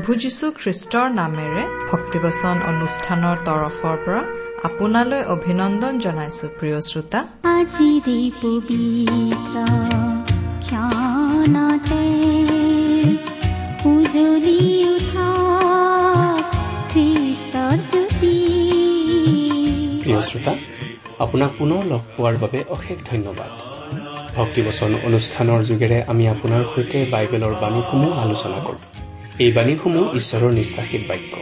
প্ৰভু যীশু খ্ৰীষ্টৰ নামেৰে ভক্তিবচন অনুষ্ঠানৰ তৰফৰ পৰা আপোনালৈ অভিনন্দন জনাইছো প্ৰিয় শ্ৰোতা। আজিৰে পবিত্ৰ ক্ষণতে উজলি উঠা খ্ৰীষ্টৰ জ্যোতি। প্ৰিয় শ্ৰোতা আপোনাক পুনৰ লগ পোৱাৰ বাবে অশেষ ধন্যবাদ। ভক্তিবচন অনুষ্ঠানৰ যোগেৰে আমি আপোনাৰ সৈতে বাইবেলৰ বাণীসমূহ আলোচনা কৰোঁ। এই বাণীসমূহ ঈশ্বৰৰ নিশ্বাসিত বাক্য।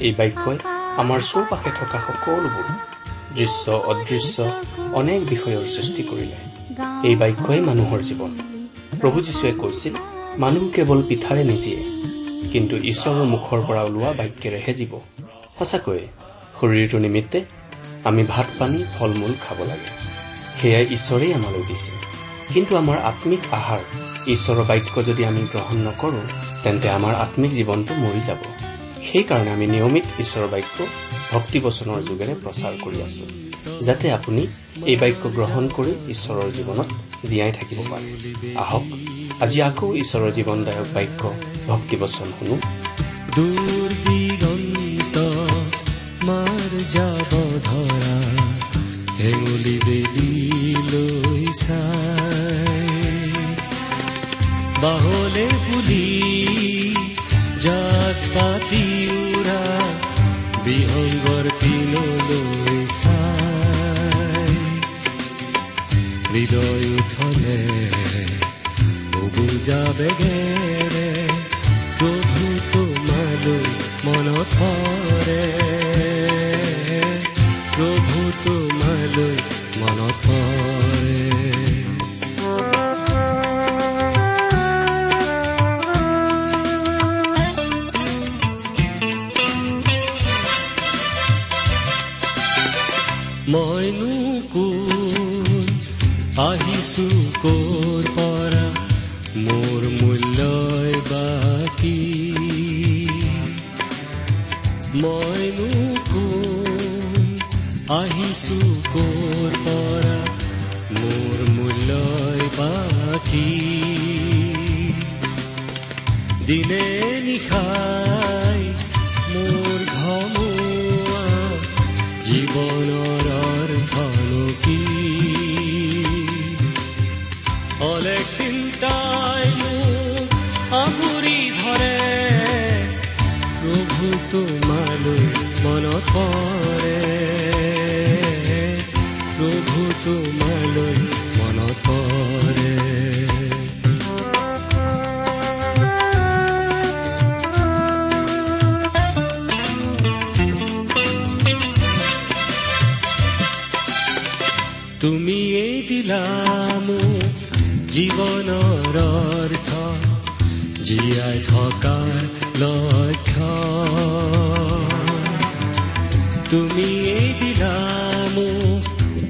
এই বাক্যই আমাৰ চৌপাশে থকা সকলোবোৰ দৃশ্য অদৃশ্য অনেক বিষয়ৰ সৃষ্টি কৰিলে। এই বাক্যই মানুহৰ জীৱন। প্ৰভু যীশুৱে কৈছিল মানুহ কেৱল পিঠাৰে নিজিয়ে কিন্তু ঈশ্বৰৰ মুখৰ পৰা ওলোৱা বাক্যেৰেহে জীৱ। সঁচাকৈয়ে শৰীৰটো নিমিত্তে আমি ভাত পানী ফল মূল খাব লাগে। সেয়াই ঈশ্বৰেই আমালৈ দিছে। কিন্তু আমাৰ আত্মিক আহাৰ ঈশ্বৰৰ বাক্য যদি আমি গ্ৰহণ নকৰোঁ তেন্তে আমাৰ আত্মিক জীৱনটো মৰি যাব। সেইকাৰণে আমি নিয়মিত ঈশ্বৰৰ বাক্য ভক্তিবচনৰ যোগেৰে প্ৰচাৰ কৰি আছো যাতে আপুনি এই বাক্য গ্ৰহণ কৰি ঈশ্বৰৰ জীৱনত জীয়াই থাকিব পাৰে। আহক আজি আকৌ ঈশ্বৰৰ জীৱনদায়ক বাক্য শুনো। দিগন্ত মাৰ যাব ধৰা বাহলে বুলি জাত পাতি উৰা বিহংগৰ পিনলৈ চাই হৃদয় উঠলে বুজা বেগেৰে প্ৰভু তোমালৈ মনত পৰে প্ৰভু তোমালৈ মনত পৰে নিশাই মোৰ ঘমুৱা জীৱনৰ অৰ্থনো কি? অলেখ চিন্তাই মোক আগুৰি ধৰে প্ৰভু তোমালৈ মনত পৰে। প্ৰভু তোমালৈ জীয়াই থকাৰ লক্ষ্য তুমি দিলা মোক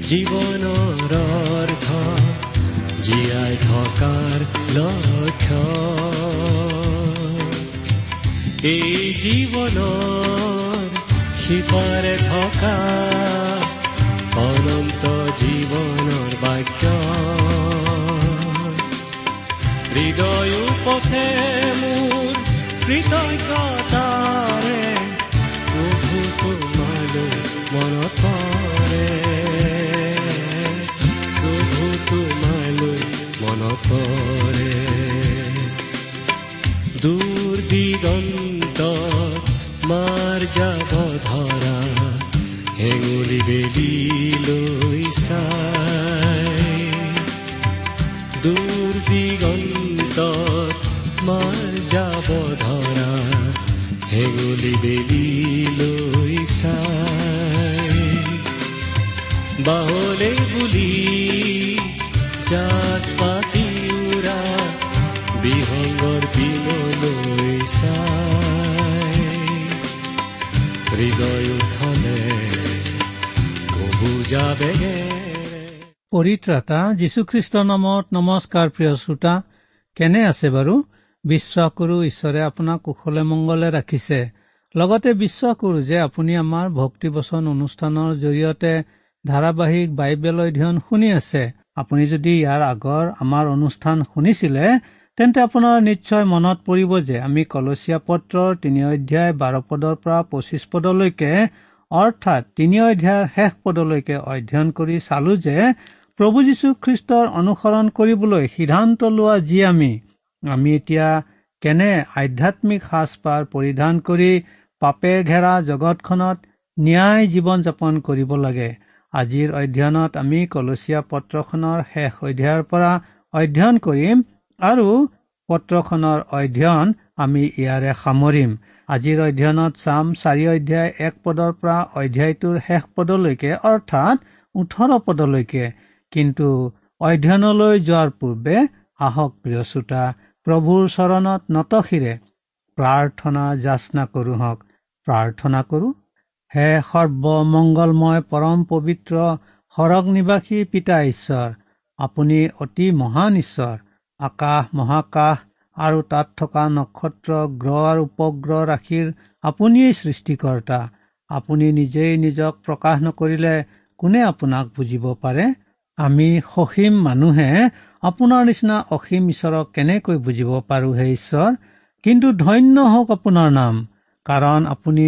জীৱনৰ অৰ্থ জীয়াই থকাৰ লক্ষ্য এই জীৱনৰ সিপাৰে থকা অনন্ত জীৱনৰ বাক্য হৃদয় উপচে মোৰ কৃতজ্ঞতাৰে প্ৰভু তোমালৈ মনত পৰে প্ৰভু তোমালৈ মনত পৰে দূৰ দিগন্ত মাৰ যাব ধৰা হেঙুলি বেলি লৈ চাই দূৰ দিগন্ত মাৰ যাব ধৰা হেঙুলি বেলি লৈ চাই। বাহলে বুলি জাত পাতি উৰা বিহংগৰ পিনলৈ চাই। হৃদয় উঠলে বুজা বেগেৰে পৰিত্ৰাতা যীশুখ্ৰীষ্টৰ নামত নমস্কাৰ প্ৰিয় শ্ৰোতা কেনে আছে বাৰু? বিশ্বাস কৰো ঈশ্বৰে আপোনাক কুশলে মংগলে ৰাখিছে। লগতে বিশ্বাস কৰো যে আপুনি আমাৰ ভক্তিবচন অনুষ্ঠানৰ জৰিয়তে ধাৰাবাহিক বাইবেল অধ্যয়ন শুনি আছে। আপুনি যদি ইয়াৰ আগৰ আমাৰ অনুষ্ঠান শুনিছিলে তেন্তে আপোনাৰ নিশ্চয় মনত পৰিব যে আমি কলচীয়া পত্ৰৰ তিনি অধ্যায় বাৰ পদৰ পৰা পঁচিছ পদলৈকে অৰ্থাৎ তিনি অধ্যায়ৰ শেষ পদলৈকে অধ্যয়ন কৰি চালো যে প্ৰভু যীশু খ্ৰীষ্টৰ অনুসৰণ কৰিবলৈ সিদ্ধান্ত লোৱা যি আমি আমি এতিয়া কেনে আধ্যাত্মিক সাজপাৰ পৰিধান কৰি পাপে ঘেৰা জগতখনত ন্যায় জীৱন যাপন কৰিব লাগে? আজিৰ অধ্যয়নত আমি কলচীয়া পত্ৰখনৰ শেষ অধ্যায়ৰ পৰা অধ্যয়ন কৰিম আৰু পত্ৰখনৰ অধ্যয়ন আমি ইয়াৰে সামৰিম। আজিৰ অধ্যয়নত চাম চাৰি অধ্যায় এক পদৰ পৰা অধ্যায়টোৰ শেষ পদলৈকে অৰ্থাৎ ওঠৰ পদলৈকে। কিন্তু অধ্যয়নলৈ যোৱাৰ পূৰ্বে আহক প্ৰিয় শ্ৰোতা প্ৰভুৰ চৰণত নতশিৰে প্ৰাৰ্থনা যাচনা কৰো হওক। প্ৰাৰ্থনা কৰো হে সৰ্বমংগলময় পৰম পবিত্ৰ সৰগ নিবাসী পিতা ঈশ্বৰ আপুনি অতি মহান ঈশ্বৰ আকাশ মহাকাশ আৰু তাত থকা নক্ষত্ৰ গ্ৰহ আৰু উপগ্ৰহ ৰাশিৰ আপুনিয়েই সৃষ্টিকৰ্তা। আপুনি নিজেই নিজক প্ৰকাশ নকৰিলে কোনে আপোনাক বুজিব পাৰে? আমি সসীম মানুহে আপোনাৰ নিচিনা অসীম ঈশ্বৰক কেনেকৈ বুজিব পাৰো হে ঈশ্বৰ? কিন্তু ধন্য হওক আপোনাৰ নাম কাৰণ আপুনি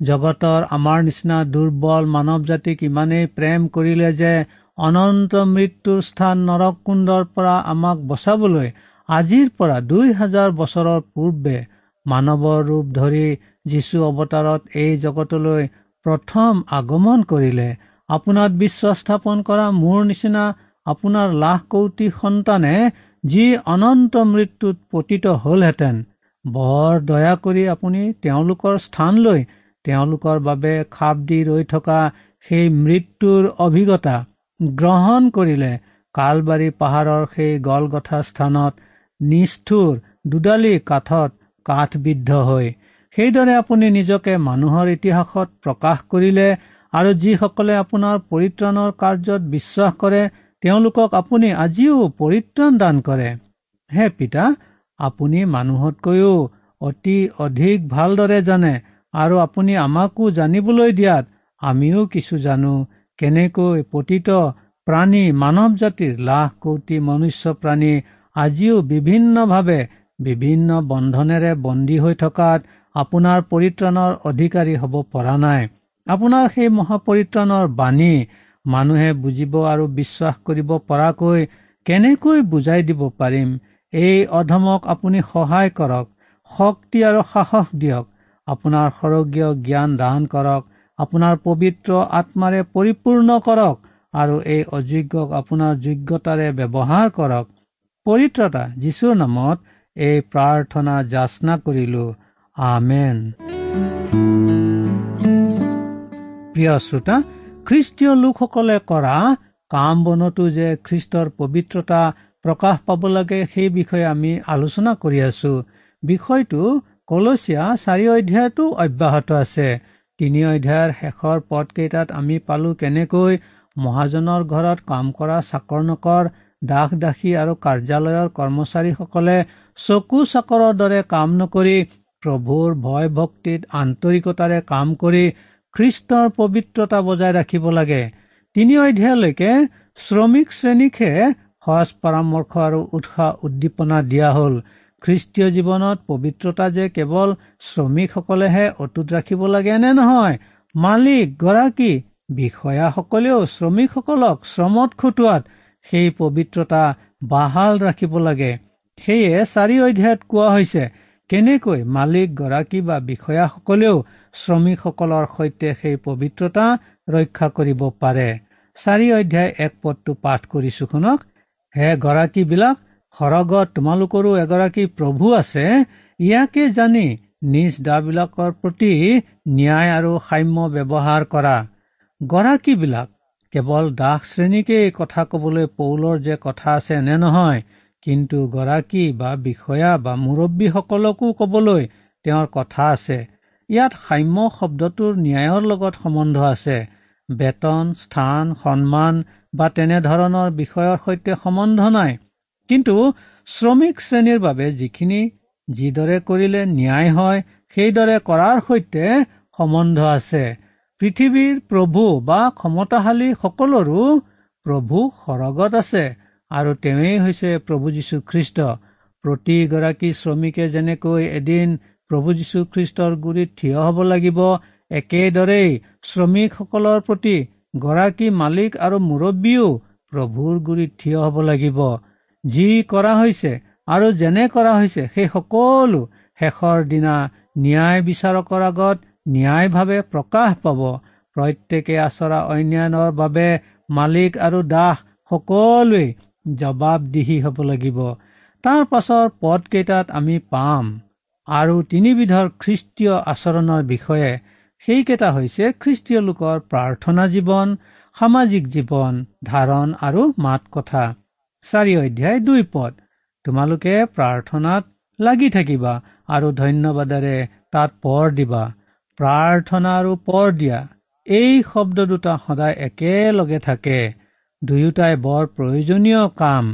জগতৰ আমাৰ নিচিনা দুৰ্বল মানৱ জাতিক ইমানেই প্ৰেম কৰিলে যে অনন্ত মৃত্যুৰ স্থান নৰক কুণ্ডৰ পৰা আমাক বচাবলৈ আজিৰ পৰা দুই হাজাৰ বছৰৰ পূৰ্বে মানৱৰ ৰূপ ধৰি যীশু অৱতাৰত এই জগতলৈ প্ৰথম আগমন কৰিলে। আপোনাত বিশ্বাস স্থাপন কৰা মোৰ নিচিনা আপোনাৰ লাখ কৌটি সন্তানে যি অনন্ত মৃত্যুত পতিত হলহেঁতেন বৰ দয়া কৰি আপুনি তেওঁলোকৰ স্থান লৈ তেওঁলোকৰ বাবে খাপ দি ৰৈ থকা সেই মৃত্যুৰ অভিজ্ঞতা গ্ৰহণ কৰিলে কালবাৰী পাহাৰৰ সেই গলগঠা স্থানত নিষ্ঠুৰ দুডালি কাঠত কাঠবিদ্ধ হৈ সেইদৰে আপুনি নিজকে মানুহৰ ইতিহাসত প্ৰকাশ কৰিলে আৰু যিসকলে আপোনাৰ পৰিত্ৰাণৰ কাৰ্যত বিশ্বাস কৰে তেওঁলোকক আপুনি আজিও পৰিত্ৰাণ দান কৰে। হে পিতা আপুনি মানুহতকৈও অতি অধিক ভালদৰে জানে আৰু আপুনি আমাকো জানিবলৈ দিয়াত আমিও কিছু জানো। কেনেকৈ পতিত প্ৰাণী মানৱ জাতিৰ লাখ কৌটি মনুষ্য প্ৰাণী আজিও বিভিন্নভাৱে বিভিন্ন বন্ধনেৰে বন্দী হৈ থকাত আপোনাৰ পৰিত্ৰাণৰ অধিকাৰী হ'ব পৰা নাই। আপোনাৰ সেই মহাপৰিত্ৰাণৰ বাণী মানুহে বুজিব আৰু বিশ্বাস কৰিব পৰাকৈ কেনেকৈ বুজাই দিব পাৰিম? এই অধমক আপুনি সহায় কৰক শক্তি আৰু সাহস দিয়ক। আপোনাৰ সৰগীয় জ্ঞান দান কৰক আপোনাৰ পবিত্ৰ আত্মাৰে পৰিপূৰ্ণ কৰক আৰু এই অযোগ্যক আপোনাৰ যোগ্যতাৰে ব্যৱহাৰ কৰক। পৰিত্ৰতা যীশুৰ নামত এই প্ৰাৰ্থনা যাচনা কৰিলো। আমেন। প্ৰিয় শ্ৰোতা খ্ৰীষ্টীয় লোকসকলে কৰা কাম বনতো যে খ্ৰীষ্টৰ পবিত্ৰতা প্ৰকাশ পাব লাগে সেই বিষয়ে আমি আলোচনা কৰি আছো। বিষয়টো কলচীয়া চাৰি অধ্যায়তো অব্যাহত আছে। তিনি অধ্যায়ৰ শেষৰ পদকেইটাত আমি পালো কেনেকৈ মহাজনৰ ঘৰত কাম কৰা চাকৰ নকৰ দাস দাসী আৰু কাৰ্যালয়ৰ কৰ্মচাৰীসকলে চকু চাকৰৰ দৰে কাম নকৰি প্ৰভুৰ ভয় ভক্তিত আন্তৰিকতাৰে কাম কৰি খ্ৰীষ্টৰ পবিত্ৰতা বজাই ৰাখিব লাগে। তিনি অধ্যায়লৈকে শ্ৰমিক শ্ৰেণীকহে সজ পৰামৰ্শ আৰু উৎসাহ উদ্দীপনা দিয়া হল। খ্ৰীষ্টীয় জীৱনত পবিত্ৰতা যে কেৱল শ্ৰমিকসকলেহে অটুট ৰাখিব লাগে নে নহয়? মালিক গৰাকী বিষয়াসকলেও শ্ৰমিকসকলক শ্ৰমত খটুৱাত সেই পবিত্ৰতা বাহাল ৰাখিব লাগে। সেয়ে চাৰি অধ্যায়ত কোৱা হৈছে কেনেকৈ মালিক গৰাকী বা বিষয়াসকলেও শ্ৰমিকসকলৰ সৈতে সেই পবিত্ৰতা ৰক্ষা কৰিব পাৰে। চাৰি অধ্যায় এক পদটো পাঠ কৰিছো শুনক হে গৰাকীবিলাক সৰগত তোমালোকৰো এগৰাকী প্ৰভু আছে ইয়াকে জানি নিজ দাবিলাকৰ প্ৰতি ন্যায় আৰু সাম্য ব্যৱহাৰ কৰা। গৰাকীবিলাক কেৱল দাস শ্ৰেণীকেই কথা কবলৈ পৌলৰ যে কথা আছে নে নহয় কিন্তু গৰাকী বা বিষয়া বা মুৰব্বীসকলকো কবলৈ তেওঁৰ কথা আছে। ইয়াত সাম্য শব্দটোৰ ন্যায়ৰ লগত সম্বন্ধ আছে। বেতন স্থান সন্মান বা তেনেধৰণৰ বিষয়ৰ সৈতে সম্বন্ধ নাই। কিন্তু শ্ৰমিক শ্ৰেণীৰ বাবে যিখিনি যিদৰে কৰিলে ন্যায় হয় সেইদৰে কৰাৰ সৈতে সম্বন্ধ আছে। পৃথিৱীৰ প্ৰভু বা ক্ষমতাশালী সকলৰো প্ৰভু সৰগত আছে আৰু তেওঁৱেই হৈছে প্ৰভু যীশুখ্ৰীষ্ট। প্ৰতিগৰাকী শ্ৰমিকে যেনেকৈ এদিন প্ৰভু যীশুখ্ৰীষ্টৰ গুৰিত থিয় হ'ব লাগিব। একেদৰেই শ্ৰমিকসকলৰ প্ৰতি গৰাকী মালিক আৰু মুৰব্বীও প্ৰভুৰ গুৰিত থিয় হ'ব লাগিব। যি কৰা হৈছে আৰু যেনে কৰা হৈছে সেই সকলো শেষৰ দিনা ন্যায় বিচাৰকৰ আগত ন্যায়ভাৱে প্ৰকাশ পাব। প্ৰত্যেকে আচৰা অন্যায়ৰ বাবে মালিক আৰু দাস সকলোৱে জবাবদিহি হ'ব লাগিব। তাৰ পাছৰ পদকেইটাত আমি পাম। আৰু তিনিবিধৰ খ্ৰীষ্টীয় আচৰণৰ বিষয়ে সেইকেইটা হৈছে খ্ৰীষ্টীয় লোকৰ প্ৰাৰ্থনা জীৱন সামাজিক জীৱন ধাৰণ আৰু মাত কথা চাৰি অধ্যায় দুই পদ। তোমালোকে প্ৰাৰ্থনাত লাগি থাকিবা আৰু ধন্যবাদেৰে তাত পৰ দিবা। প্ৰাৰ্থনা আৰু পৰ দিয়া এই শব্দ দুটা সদায় একেলগে থাকে। দুয়োটাই বৰ প্ৰয়োজনীয় কাম।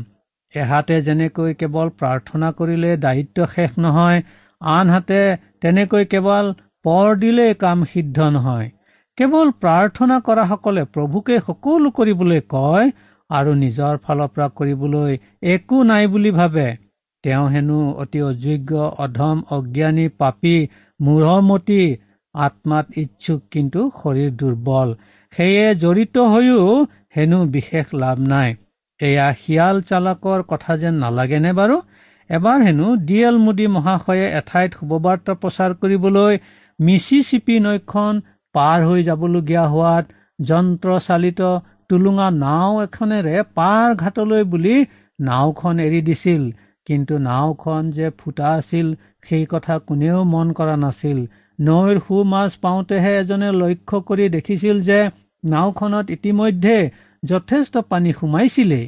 এহাতে যেনেকৈ কেৱল প্ৰাৰ্থনা কৰিলে দায়িত্ব শেষ নহয় আনহাতে তেনেকৈ কেৱল পৰ দিলেই কাম সিদ্ধ নহয়। কেৱল প্ৰাৰ্থনা কৰাসকলে প্ৰভুকে সকলো কৰিবলৈ কয় আৰু নিজৰ ফালৰ পৰা কৰিবলৈ একো নাই বুলি ভাবে। তেওঁ হেনো অতি অযোগ্য অধম অজ্ঞানী পাপী মূঢ়মতী আত্মাত ইচ্ছুক কিন্তু শৰীৰ দুৰ্বল। সেয়ে জড়িত হৈও হেনো বিশেষ লাভ নাই। এয়া শিয়াল চালকৰ কথা যেন নালাগেনে বাৰু? এবাৰ হেনো ডি এল মোদী মহাশয়ে এঠাইত শুভবাৰ্তা প্ৰচাৰ কৰিবলৈ মিচি চিপি নৈখন পাৰ হৈ যাবলগীয়া হোৱাত যন্ত্ৰচালিত টুলুঙা নাও এখনেৰে পাৰ ঘাটলৈ বুলি নাওখন এৰি দিছিল। কিন্তু নাওখন যে ফুটা আছিল সেই কথা কোনেও মন কৰা নাছিল। নৈৰ সু মাছ পাওঁতেহে এজনে লক্ষ্য কৰি দেখিছিল যে নাওখনত ইতিমধ্যে যথেষ্ট পানী সোমাইছিলেই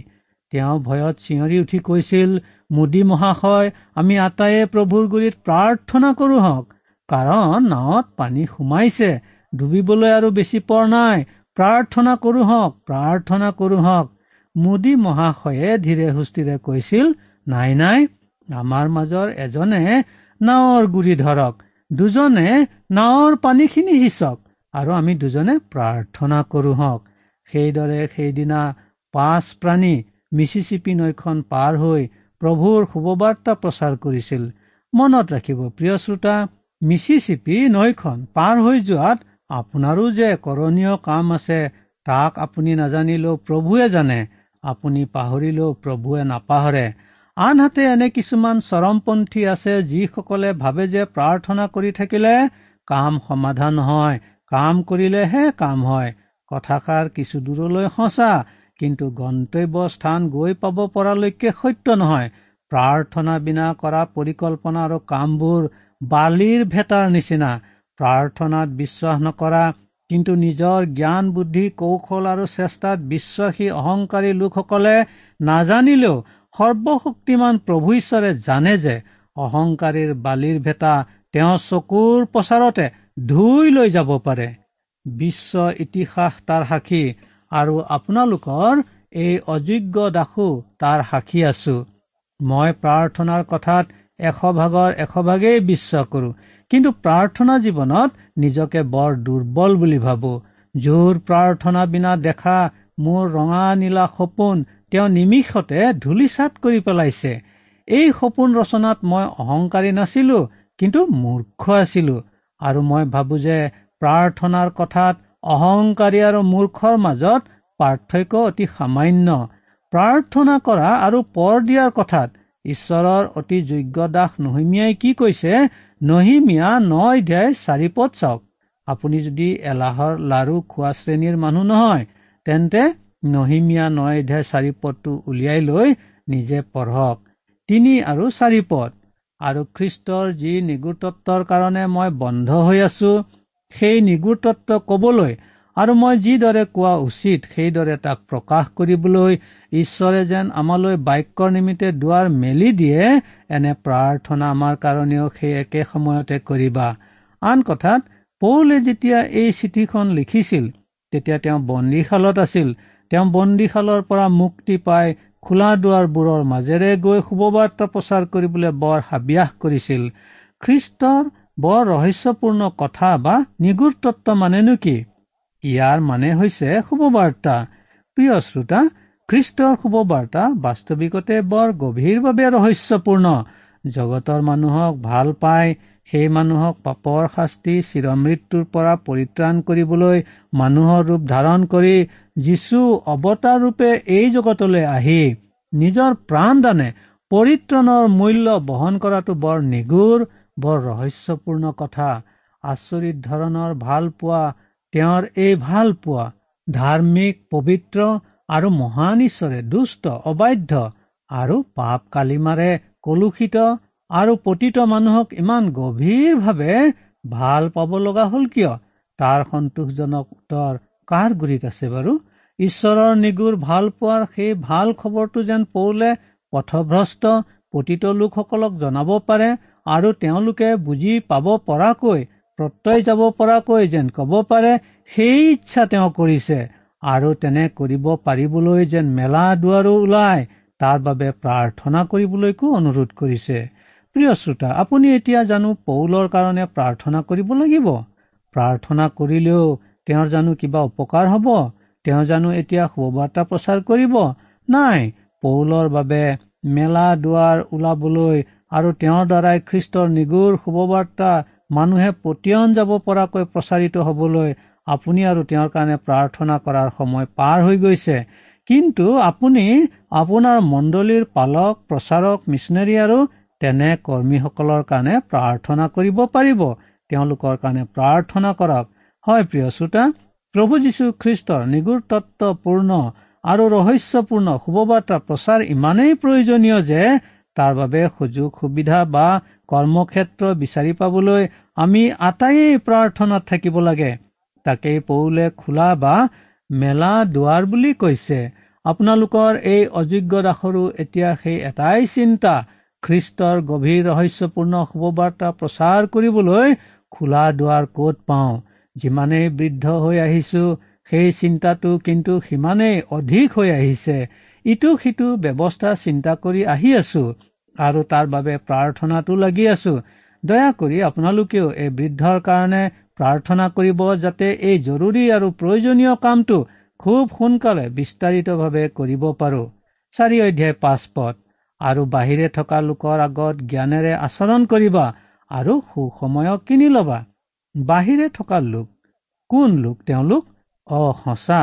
তেওঁ ভয়ত চিঞৰি উঠি কৈছিল মোদী মহাশয় আমি আটাইয়ে প্ৰভুৰ গুৰিত প্ৰাৰ্থনা কৰো হওক। কাৰণ নাৱত পানী সোমাইছে ডুবিবলৈ আৰু বেছি পৰ নাই। প্ৰাৰ্থনা কৰো হওক প্ৰাৰ্থনা কৰো হওক। মোদী মহাশয়ে ধীৰে সুস্থিৰে কৈছিল নাই নাই আমাৰ মাজৰ এজনে নাৱৰ গুৰি ধৰক দুজনে নাৱৰ পানীখিনি সিঁচক আৰু আমি দুজনে প্ৰাৰ্থনা কৰো হওক। সেইদৰে সেইদিনা পাঁচ প্ৰাণী মিচিচিপি নৈখন পাৰ হৈ প্ৰভুৰ শুভবাৰ্তা প্ৰচাৰ কৰিছিল। মনত ৰাখিব প্ৰিয় শ্ৰোতা মিচি চিপি নৈখন পাৰ হৈ যোৱাত আপোনাৰো যে কৰণীয় কাম আছে তাক আপুনি নাজানিলেও প্ৰভুৱে জানে আপুনি পাহৰিলেও প্ৰভুৱে নাপাহৰে। আনহাতে এনে কিছুমান চৰমপন্থী আছে যিসকলে ভাবে যে প্ৰাৰ্থনা কৰি থাকিলে কাম সমাধান হয় কাম কৰিলেহে কাম হয়। কথাষাৰ কিছু দূৰলৈ সঁচা কিন্তু গন্তব্য স্থান গৈ পাব পৰালৈকে সত্য নহয়। প্ৰাৰ্থনা বিনা কৰা পৰিকল্পনা আৰু কামবোৰ বালিৰ ভেটাৰ নিচিনা। প্ৰাৰ্থনাত বিশ্বাস নকৰা কিন্তু নিজৰ জ্ঞান বুদ্ধি কৌশল আৰু চেষ্টাত বিশ্বাসী অহংকাৰী লোকসকলে নাজানিলেও সৰ্বশক্তিমান প্ৰভু ঈশ্বৰে জানে যে অহংকাৰীৰ বালিৰ ভেটা তেওঁ চকুৰ প্ৰচাৰতে ধুই লৈ যাব পাৰে। বিশ্ব ইতিহাস তাৰ সাক্ষী। আৰু আপোনালোকৰ এই অযোগ্য দাসো তাৰ সাক্ষী আছো। মই প্ৰাৰ্থনাৰ কথাত এশ ভাগৰ এশ ভাগেই বিশ্বাস কৰো কিন্তু প্ৰাৰ্থনা জীৱনত নিজকে বৰ দুৰ্বল বুলি ভাবো। জোৰ প্ৰাৰ্থনা বিনা দেখা মোৰ ৰঙা নীলা সপোন তেওঁ নিমিষতে ধূলিচাত কৰি পেলাইছে। এই সপোন ৰচনাত মই অহংকাৰী নাছিলো কিন্তু মূৰ্খ আছিলো। আৰু মই ভাবো যে প্ৰাৰ্থনাৰ কথাত অহংকাৰী আৰু মূৰ্খৰ মাজত পাৰ্থক্য অতি সামান্য। প্ৰাৰ্থনা কৰা আৰু পৰ দিয়াৰ কথাত ঈশ্বৰৰ অতি যোগ্য দাস নহিমীয়াই কি কৈছে? নহিমীয়া ন অধ্যায় চাৰি পদ চাওক। আপুনি যদি এলাহৰ লাৰু খোৱা শ্ৰেণীৰ মানুহ নহয় তেন্তে নহিমীয়া ন অধ্যায় চাৰি পদটো উলিয়াই লৈ নিজে পঢ়ক। তিনি আৰু চাৰি পদ। আৰু খ্ৰীষ্টৰ যি নিগুৰতত্বৰ কাৰণে মই বন্ধ হৈ আছো সেই নিগুৰতত্ব কবলৈ আৰু মই যিদৰে কোৱা উচিত সেইদৰে তাক প্ৰকাশ কৰিবলৈ ঈশ্বৰে যেন আমালৈ বাক্যৰ নিমিত্তে দুৱাৰ মেলি দিয়ে এনে প্ৰাৰ্থনা আমাৰ কাৰণেও সেই একে সময়তে কৰিবা। আন কথাত পৌলে যেতিয়া এই চিঠিখন লিখিছিল তেতিয়া তেওঁ বন্দীশালত আছিল। তেওঁ বন্দীশালৰ পৰা মুক্তি পাই খোলা দুৱাৰবোৰৰ মাজেৰে গৈ শুভবাৰ্তা প্ৰচাৰ কৰিবলৈ বৰ হাবিয়াস কৰিছিল। খ্ৰীষ্টৰ বৰ ৰহস্যপূৰ্ণ কথা বা নিগুৰ তত্ব মানেনো কি? ইয়াৰ মানে হৈছে শুভবাৰ্তা। প্ৰিয় শ্ৰোতা খ্ৰীষ্টৰ শুভবাৰ্তা বাস্তৱিকতে বৰ গভীৰভাৱে ৰহস্যপূৰ্ণ। জগতৰ মানুহক ভাল পাই সেই মানুহক পাপৰ শাস্তি চিৰমৃত্যুৰ পৰা পৰিত্ৰাণ কৰিবলৈ মানুহৰ ৰূপ ধাৰণ কৰি যীশু অৱতাৰ ৰূপে এই জগতলৈ আহি নিজৰ প্ৰাণদানে পৰিত্ৰাণৰ মূল্য বহন কৰাটো বৰ নিগুৰ বৰ ৰহস্যপূৰ্ণ কথা। আচৰিত ধৰণৰ ভাল পোৱা তেওঁৰ এই ভাল পোৱা ধাৰ্মিক পবিত্ৰ আৰু মহান ঈশ্বৰে দুষ্ট অবাধ্য আৰু পাপ কালিমাৰে কলুষিত আৰু পতিত মানুহক ইমান গভীৰভাৱে ভাল পাব লগা হল কিয়? তাৰ সন্তোষজনক উত্তৰ কাৰ গুৰিত আছে বাৰু? ঈশ্বৰৰ নিগুৰ ভাল পোৱাৰ সেই ভাল খবৰটো যেন পৌলে পথভ্ৰষ্ট পতিত লোকসকলক জনাব পাৰে আৰু তেওঁলোকে বুজি পাব পৰাকৈ প্ৰত্যয় যাব পৰাকৈ যেন কব পাৰে সেই ইচ্ছা তেওঁ কৰিছে। আৰু তেনে কৰিব পাৰিবলৈ যেন মেলা দুৱাৰো ওলাই তাৰ বাবে প্ৰাৰ্থনা কৰিবলৈকো অনুৰোধ কৰিছে। প্ৰিয় শ্ৰোতা আপুনি এতিয়া জানো পৌলৰ কাৰণে প্ৰাৰ্থনা কৰিব লাগিব? প্ৰাৰ্থনা কৰিলেও তেওঁৰ জানো কিবা উপকাৰ হব? তেওঁ জানো এতিয়া শুভবাৰ্তা প্ৰচাৰ কৰিব? নাই পৌলৰ বাবে মেলা দুৱাৰ ওলাবলৈ আৰু তেওঁৰ দ্বাৰাই খ্ৰীষ্টৰ নিগুৰ শুভবাৰ্তা মানুহে পতিয়ন যাব পৰাকৈ প্ৰচাৰিত হবলৈ আপুনি আৰু তেওঁৰ কাৰণে প্ৰাৰ্থনা কৰাৰ সময় পাৰ হৈ গৈছে। কিন্তু আপুনি আপোনাৰ মণ্ডলীৰ পালক প্ৰচাৰক মিছনেৰী আৰু তেনে কৰ্মীসকলৰ কাৰণে প্ৰাৰ্থনা কৰিব পাৰিব। তেওঁলোকৰ কাৰণে প্ৰাৰ্থনা কৰক। হয় প্ৰিয় শ্ৰোতা প্ৰভু যীশু খ্ৰীষ্টৰ নিগুৰ তত্বপূৰ্ণ আৰু ৰহস্যপূৰ্ণ শুভবাৰ্তা প্ৰচাৰ ইমানেই প্ৰয়োজনীয় যে তাৰ বাবে সুযোগ সুবিধা বা কৰ্মক্ষেত্ৰ বিচাৰি পাবলৈ আমি আটাইয়ে প্ৰাৰ্থনাত থাকিব লাগে। তাকেই পৌলে খোলা বা মেলা দুৱাৰ বুলি কৈছে। আপোনালোকৰ এই অযোগ্য দাসৰো এতিয়া সেই এটাই চিন্তা খ্ৰীষ্টৰ গভীৰ ৰহস্যপূৰ্ণ শুভবাৰ্তা প্ৰচাৰ কৰিবলৈ খোলা দুৱাৰ কত পাওঁ? যিমানেই বৃদ্ধ হৈ আহিছো সেই চিন্তাটো কিন্তু সিমানেই অধিক হৈ আহিছে। ইটো সিটো ব্যৱস্থা চিন্তা কৰি আহি আছো। আৰু তাৰ বাবে প্ৰাৰ্থনাটো লাগি আছো। দয়া কৰি আপোনালোকেও এই বৃদ্ধৰ কাৰণে প্ৰাৰ্থনা কৰিব যাতে এই জৰুৰী আৰু প্ৰয়োজনীয় কামটো খুব সোনকালে বিস্তাৰিতভাৱে কৰিব পাৰো। চাৰি অধ্যায় পাঁচ পদ। আৰু বাহিৰে থকা লোকৰ আগত জ্ঞানেৰে আচৰণ কৰিবা আৰু সুসময়ক কিনি লবা। বাহিৰে থকা লোক কোন লোক তেওঁলোক? অ সঁচা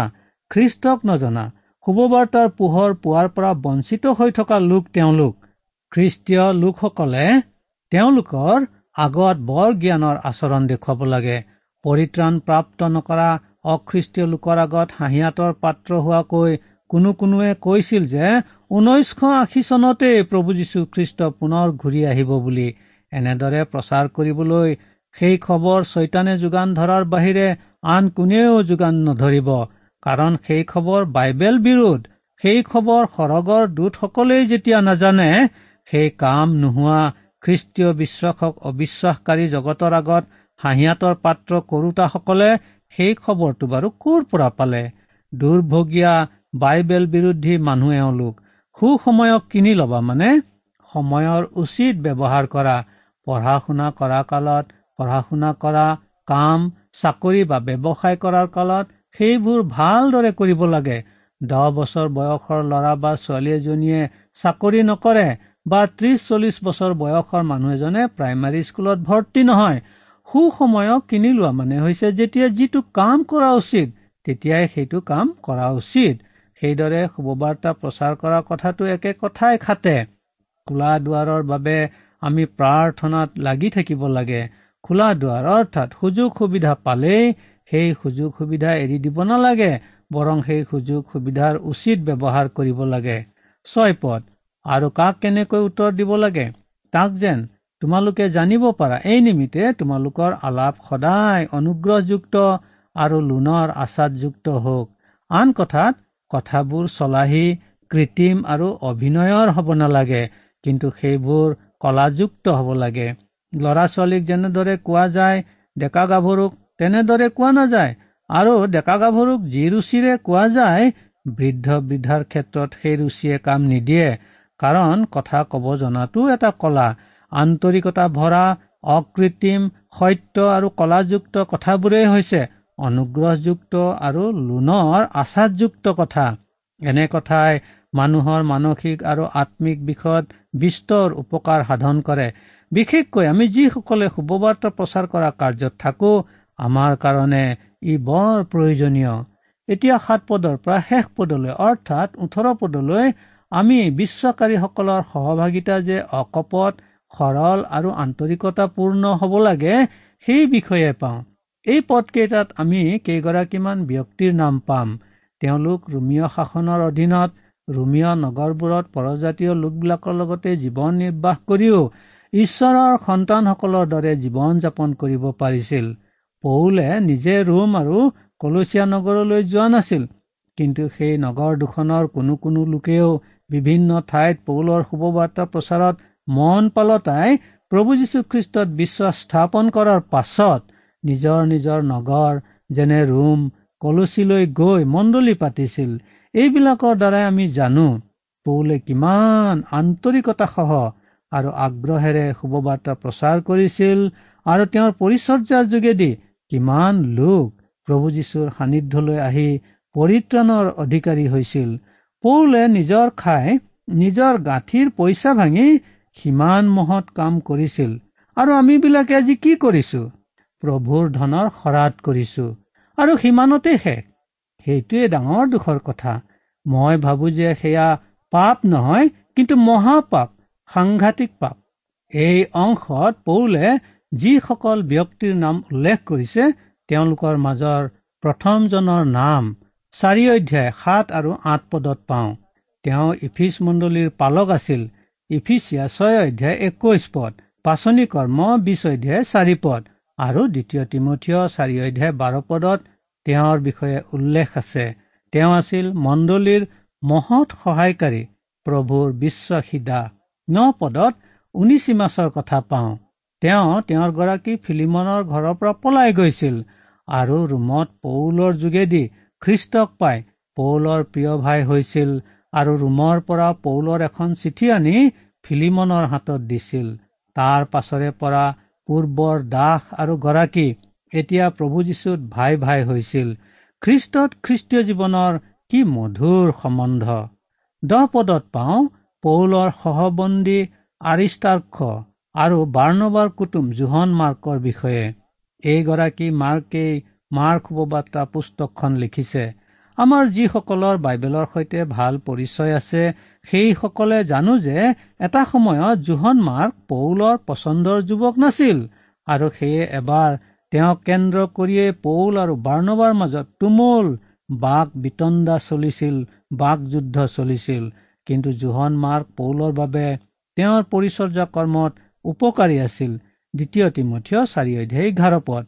খ্ৰীষ্টক নজনা শুভবাৰ্তাৰ পোহৰ পোৱাৰ পৰা বঞ্চিত হৈ থকা লোক তেওঁলোক। খ্ৰীষ্টীয় লোকসকলে তেওঁলোকৰ আগত বৰ জ্ঞানৰ আচৰণ দেখুৱাব লাগে। পৰিত্ৰাণ প্ৰাপ্ত নকৰা অখ্ৰীষ্টীয় লোকৰ আগত হাঁহিয়াতৰ পাত্ৰ হোৱাকৈ কোনো কোনোৱে কৈছিল যে ঊনৈছশ আশী চনতেই প্ৰভু যীশু খ্ৰীষ্ট পুনৰ ঘূৰি আহিব বুলি। এনেদৰে প্ৰচাৰ কৰিবলৈ সেই খবৰ চৈতানে যোগান ধৰাৰ বাহিৰে আন কোনেও যোগান নধৰিব কাৰণ সেই খবৰ বাইবেল বিৰোধ সেই খবৰ সৰগৰ দূতসকলেই যেতিয়া নাজানে সেই কাম নোহোৱা খ্ৰীষ্টীয় বিশ্বাসক অবিশ্বাসকাৰী জগতৰ আগত হাঁহিয়াতৰ পাত্ৰ কৰোতাসকলে সেই খবৰটো বাৰু ক'ৰ পৰা পালে? দুৰ্ভগীয়া বাইবেল বিৰোধী মানুহ এওঁলোক সুসময়ক কিনি ল'বা মানে? সময়ৰ উচিত ব্যৱহাৰ কৰা পঢ়া শুনা কৰা কালত পঢ়া শুনা কৰা কাম চাকৰি বা ব্যৱসায় কৰাৰ কালত সেইবোৰ ভালদৰে কৰিব লাগে। দহ বছৰ বয়সৰ ল'ৰা বা ছোৱালী এজনীয়ে চাকৰি নকৰে বা ত্ৰিশ চল্লিশ বছৰ বয়সৰ মানুহ এজনে প্ৰাইমাৰী স্কুলত ভৰ্তি নহয়। সুসময়ক কিনি লোৱা মানে হৈছে যেতিয়া যিটো কাম কৰা উচিত তেতিয়াই সেইটো কাম কৰা উচিত। সেইদৰে শুভবাৰ্তা প্ৰচাৰ কৰা কথাটো একে কথাই খাটে। খোলা দুৱাৰৰ বাবে আমি প্ৰাৰ্থনাত লাগি থাকিব লাগে। খোলা দুৱাৰ অৰ্থাৎ সুযোগ সুবিধা পালেই সেই সুযোগ সুবিধা এৰি দিব নালাগে বৰং সেই সুযোগ সুবিধাৰ উচিত ব্যৱহাৰ কৰিব লাগে। ছয় পদ। আৰু কাক কেনেকৈ উত্তৰ দিব লাগে? তাক যেন তোমালোকে জানিব পাৰা। এই নিমিত্তে তোমালোকৰ আলাপ সদায় অনুগ্ৰহযুক্ত আৰু লোনৰ আচাদযুক্ত হওক। আন কথাত কথাবোৰ চলাহী কৃত্ৰিম আৰু অভিনয়ৰ হ'ব নালাগে কিন্তু সেইবোৰ কলাযুক্ত হ'ব লাগে। ল'ৰা ছোৱালীক যেনেদৰে কোৱা যায় ডেকা গাভৰুক তেনেদৰে কোৱা নাযায় আৰু ডেকা গাভৰুক যি ৰুচিৰে কোৱা যায় বৃদ্ধ বৃদ্ধাৰ ক্ষেত্ৰত সেই ৰুচিয়ে কাম নিদিয়ে। কাৰণ কথা কব জনাটো এটা কলা। আন্তৰিকতা ভৰা অকৃত্ৰিম সত্য আৰু কলাযুক্ত কথাবোৰেই হৈছে অনুগ্ৰহযুক্ত আৰু লোনৰ আচাৰযুক্ত কথা। এনে কথাই মানুহৰ মানসিক আৰু আত্মিক বিষয়ত বিস্তৰ উপকাৰ সাধন কৰে। বিশেষকৈ আমি যিসকলে শুভবাৰ্তা প্ৰচাৰ কৰা কাৰ্যত থাকো আমাৰ কাৰণে ই বৰ প্ৰয়োজনীয়। এতিয়া সাত পদৰ পৰা শেষ পদলৈ অৰ্থাৎ ওঠৰ পদলৈ আমি বিশ্বকাৰীসকলৰ সহভাগিতা যে অকপট সৰল আৰু আন্তৰিকতাপূৰ্ণ হ'ব লাগে সেই বিষয়ে পাওঁ। এই পদকেইটাত আমি কেইগৰাকীমান ব্যক্তিৰ নাম পাম। তেওঁলোক ৰোমিঅ শাসনৰ অধীনত ৰোমিঅ নগৰবোৰত পৰজাতীয় লোকবিলাকৰ লগতে জীৱন নিৰ্বাহ কৰিও ঈশ্বৰৰ সন্তানসকলৰ দৰে জীৱন যাপন কৰিব পাৰিছিল। পৌলে নিজে ৰোম আৰু কলচীয়া নগৰলৈ যোৱা নাছিল কিন্তু সেই নগৰ দুখনৰ কোনো কোনো লোকেও বিভিন্ন ঠাইত পৌলৰ শুভবাৰ্তা প্ৰচাৰত মন পালতাই প্ৰভু যীশুখ্ৰীষ্টত বিশ্বাস স্থাপন কৰাৰ পাছত নিজৰ নিজৰ নগৰ যেনে ৰোম কলচীলৈ গৈ মণ্ডলী পাতিছিল। এইবিলাকৰ দ্বাৰাই আমি জানো পৌলে কিমান আন্তৰিকতাসহ আৰু আগ্ৰহেৰে শুভবাৰ্তা প্ৰচাৰ কৰিছিল আৰু তেওঁৰ পৰিচৰ্যাৰ যোগেদি কিমান লোক প্ৰভু যীশুৰ সান্নিধ্যলৈ আহি পৰিত্ৰাণৰ অধিকাৰী হৈছিল। পৌলে নিজৰ খাই নিজৰ গাঁঠিৰ পইচা ভাঙি সিমান মহৎ কাম কৰিছিল। আৰু আমিবিলাকে আজি কি কৰিছো? প্ৰভুৰ ধনৰ শৰাধ কৰিছো। আৰু সিমানতে শেষ। সেইটোৱে ডাঙৰ দুখৰ কথা। মই ভাবো যে সেয়া পাপ নহয় কিন্তু মহাপাপ সাংঘাতিক পাপ। এই অংশত পৌলে যিসকল ব্যক্তিৰ নাম উল্লেখ কৰিছে তেওঁলোকৰ মাজৰ প্ৰথমজনৰ নাম চাৰি অধ্যায় সাত আৰু আঠ পদত পাওঁ। তেওঁ ইফিচ মণ্ডলীৰ পালক আছিল। ইফিচিয়া ছয় অধ্যায় একৈশ পদ। পাচনি কৰ্ম বিশ অধ্যায় চাৰি পদ। আৰু দ্বিতীয় তিমঠীয় চাৰি অধ্যায় বাৰ পদত তেওঁৰ বিষয়ে উল্লেখ আছে। তেওঁ আছিল মণ্ডলীৰ মহৎ সহায়কাৰী প্ৰভুৰ বিশ্বাসীদা। ন পদত ঊনিচি মাছৰ কথা পাওঁ। তেওঁ তেওঁৰ গৰাকী ফিলিমনৰ ঘৰৰ পৰা পলাই গৈছিল আৰু ৰুমত পৌলৰ যোগেদি খ্ৰীষ্টক পাই। পৌলৰ প্ৰিয় ভাই হৈছিল আৰু ৰুমৰ পৰা পৌলৰ এখন চিঠি আনি ফিলিমনৰ হাতত দিছিল। তাৰ পাছৰে পৰা পূৰ্বৰ দাস আৰু গৰাকী এতিয়া প্ৰভু যীশুত ভাই ভাই হৈছিল। খ্ৰীষ্টত খ্ৰীষ্টীয় জীৱনৰ কি মধুৰ সম্বন্ধ। দহ পদত পাওঁ পৌলৰ সহবন্দী আৰিষ্টাৰ্ষ আৰু বাৰ্ণবাৰ কুটুম জোহন মাৰ্কৰ বিষয়ে। এইগৰাকী মাৰ্কেই মাৰ্ক শুভবাৰ্তা পুস্তকখন লিখিছে আমাৰ যিসকলৰ বাইবেলৰ সৈতে ভাল পৰিচয় আছে সেইসকলে জানো যে এটা সময়ত জোহন মাৰ্ক পৌলৰ পচন্দৰ যুৱক নাছিল আৰু সেয়ে এবাৰ তেওঁক কেন্দ্ৰ কৰিয়েই পৌল আৰু বাৰ্ণবাৰ মাজত তুমুল বাক বিতণ্ডা চলিছিল বাক যুদ্ধ চলিছিল। কিন্তু জোহন মাৰ্ক পৌলৰ বাবে তেওঁৰ পৰিচৰ্যা কৰ্মত উপকাৰী আছিল। দ্বিতীয় তিমঠীয় চাৰি অধ্যায় এঘাৰ পদ।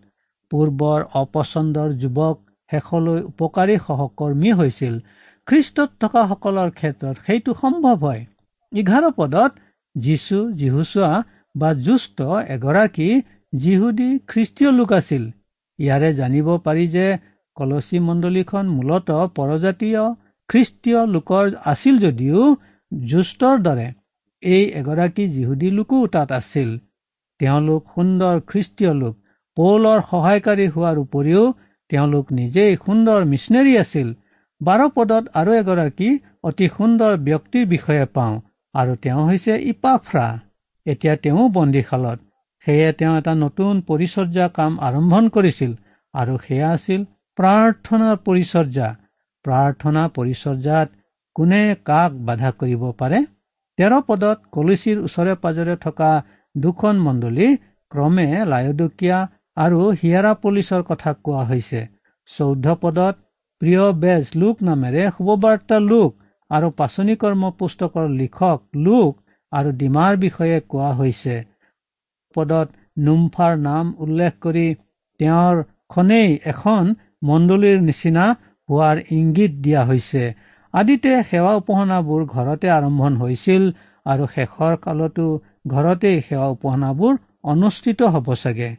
পূৰ্বৰ অপচন্দৰ যুৱক শেষলৈ উপকাৰী সহকৰ্মী হৈছিল। খ্ৰীষ্টত থকাসকলৰ ক্ষেত্ৰত সেইটো সম্ভৱ হয়। এঘাৰ পদত যীশু যীহুচোৱা বা জ্যুষ্ট এগৰাকী যিহুদী খ্ৰীষ্টীয় লোক আছিল। ইয়াৰে জানিব পাৰি যে কলচী মণ্ডলীখন মূলত পৰজাতীয় খ্ৰীষ্টীয় লোকৰ আছিল যদিও জ্যুষ্টৰ দৰে। এই এগৰাকী যিহুদী লোকো তাত আছিল। তেওঁলোক সুন্দৰ খ্ৰীষ্টীয় লোক। পৌলৰ সহায়কাৰী হোৱাৰ উপৰিও তেওঁলোক নিজেই সুন্দৰ মিছনেৰী আছিল। বাৰ পদত আৰু এগৰাকী অতি সুন্দৰ ব্যক্তিৰ বিষয়ে পাওঁ আৰু তেওঁ হৈছে ইপাফ্ৰা। এতিয়া তেওঁ বন্দীশালত। সেয়ে তেওঁ এটা নতুন পৰিচৰ্যা কাম আৰম্ভ কৰিছিল আৰু সেয়া আছিল প্ৰাৰ্থনাৰ পৰিচৰ্যা। প্ৰাৰ্থনা পৰিচৰ্যাত কোনে কাক বাধা কৰিব পাৰে? তেৰ পদত কলচীৰ ওচৰে পাজৰে থকা দুখন মণ্ডলী ক্ৰমে লায়দকীয়া আৰু হিয়াৰা পলিচৰ কথা কোৱা হৈছে। চৌধ্য পদত প্ৰিয় বেজ লোক নামেৰে শুভবাৰ্তা লোক আৰু পাচনি কৰ্ম পুস্তকৰ লিখক লোক আৰু ডিমাৰ বিষয়ে কোৱা হৈছে। পদত নুমফাৰ নাম উল্লেখ কৰি তেওঁৰ খনেই এখন মণ্ডলীৰ নিচিনা হোৱাৰ ইংগিত দিয়া হৈছে। আদিতে সেৱা উপাসনাবোৰ ঘৰতে আৰম্ভ হৈছিল আৰু শেষৰ কালতো ঘৰতেই সেৱা উপাসনাবোৰ অনুষ্ঠিত হ'ব চাগে।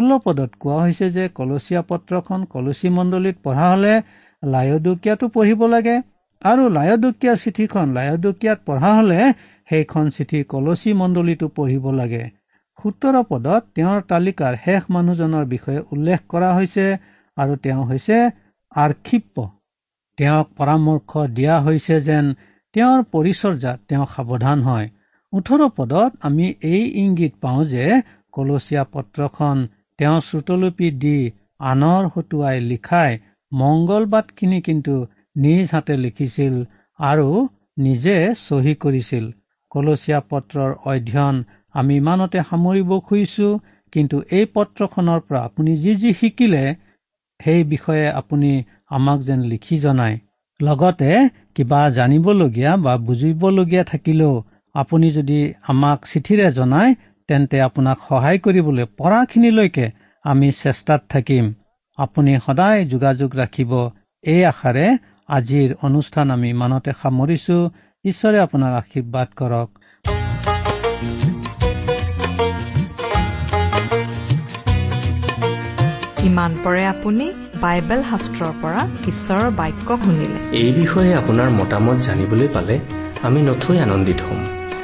ষোল্ল পদত কোৱা হৈছে যে কলচীয়া পত্ৰখন কলচী মণ্ডলীত পঢ়া হলে লায়দুকীয়াতো পঢ়িব লাগে। আৰু লায়দুকীয়াৰ চিঠিখন লায়দুকীয়াত পঢ়া হলে সেইখন চিঠি কলচী মণ্ডলীতো পঢ়িব লাগে। সোতৰ পদত তেওঁৰ তালিকাৰ শেষ মানুহজনৰ বিষয়ে উল্লেখ কৰা হৈছে আৰু তেওঁ হৈছে আৰ্খিপ তেওঁক পৰামৰ্শ দিয়া হৈছে যেন তেওঁৰ পৰিচৰ্যাত তেওঁ সাৱধান হয়। ওঠৰ পদত আমি এই ইংগিত পাওঁ যে কলচীয়া পত্ৰখন তেওঁ শ্ৰুতলিপি দি আনৰ হতুৱাই লিখাই মংগলবাদখিনি কিন্তু নিজ হাতে লিখিছিল আৰু নিজে চহী কৰিছিল। কলচীয়া পত্ৰৰ অধ্যয়ন আমি ইমানতে সামৰিব খুজিছো কিন্তু এই পত্ৰখনৰ পৰা আপুনি যি যি শিকিলে সেই বিষয়ে আপুনি আমাক যেন লিখি জনায়। লগতে কিবা জানিবলগীয়া বা বুজিবলগীয়া থাকিলেও আপুনি যদি আমাক চিঠিৰে জনায় তেন্তে আপোনাক সহায় কৰিবলৈ পৰাখিনিলৈকে আমি চেষ্টাত থাকিম। আপুনি সদায় যোগাযোগ ৰাখিব। এই আশাৰে আজিৰ অনুষ্ঠান আমি ইমানতে সামৰিছো। ঈশ্বৰে আপোনাক আশীৰ্বাদ কৰক। ইমান পৰে আপুনি বাইবেল শাস্ত্ৰৰ পৰা ঈশ্বৰৰ বাক্য শুনিলে। এই বিষয়ে আপোনাৰ মতামত জানিবলৈ পালে আমি নথৈ আনন্দিত হ'ম।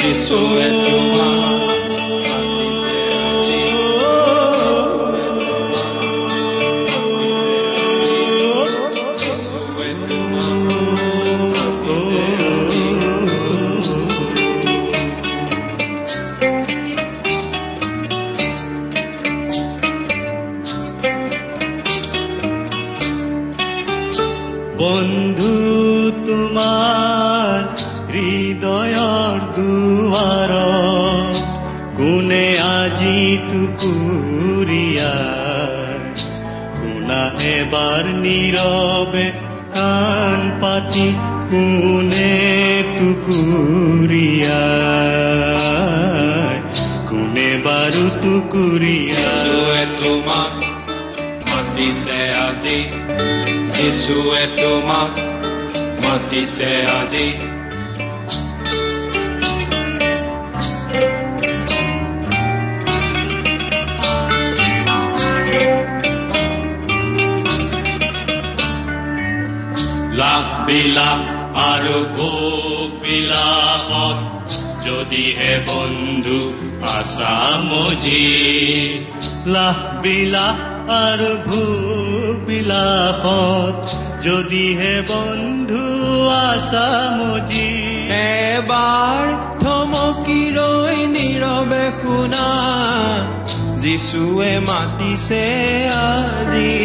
যিশুৱে তোমাক মাতিছে আজি শুনা এবাৰ নীৰৱে কাণ পাতি কোনে টুকুৰীয়া কোনে বাৰু টুকুৰীয়া তোমাক মাতিছে আজি। যিশুৱে তোমাক মাতিছে আজি। বিলাস আৰু ভোগ বিলাসত যদিহে বন্ধু আছা মজি। লাখ বিলাস আৰু ভোগ বিলাসত যদিহে বন্ধু আছা মজি। এবাৰ থমকি ৰৈ নীৰৱে শুনা যিচুৱে মাতিছে আজি।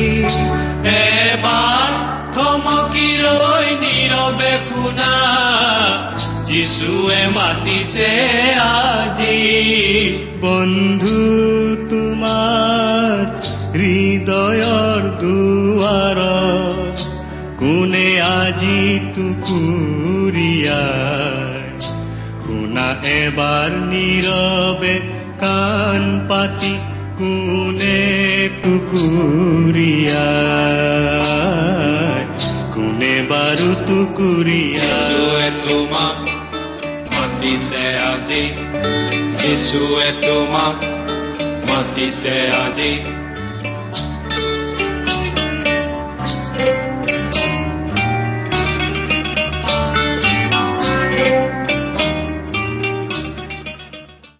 এবাৰ থমকি ৰৈ নীৰৱে শুনা যিশুৱে মাতিছে আজি। বন্ধু তোমাৰ হৃদয়ৰ দুৱাৰ কোনে আজি টুকুৰীয়াই শুনা এবাৰ নীৰৱে কাণ পাতি কোনে টুকুৰীয়াই কোনে বাৰু টুকুৰীয়া যিশুৱে তোমাক মাতিছে আজি যিশুৱে তোমাক মাতিছে আজি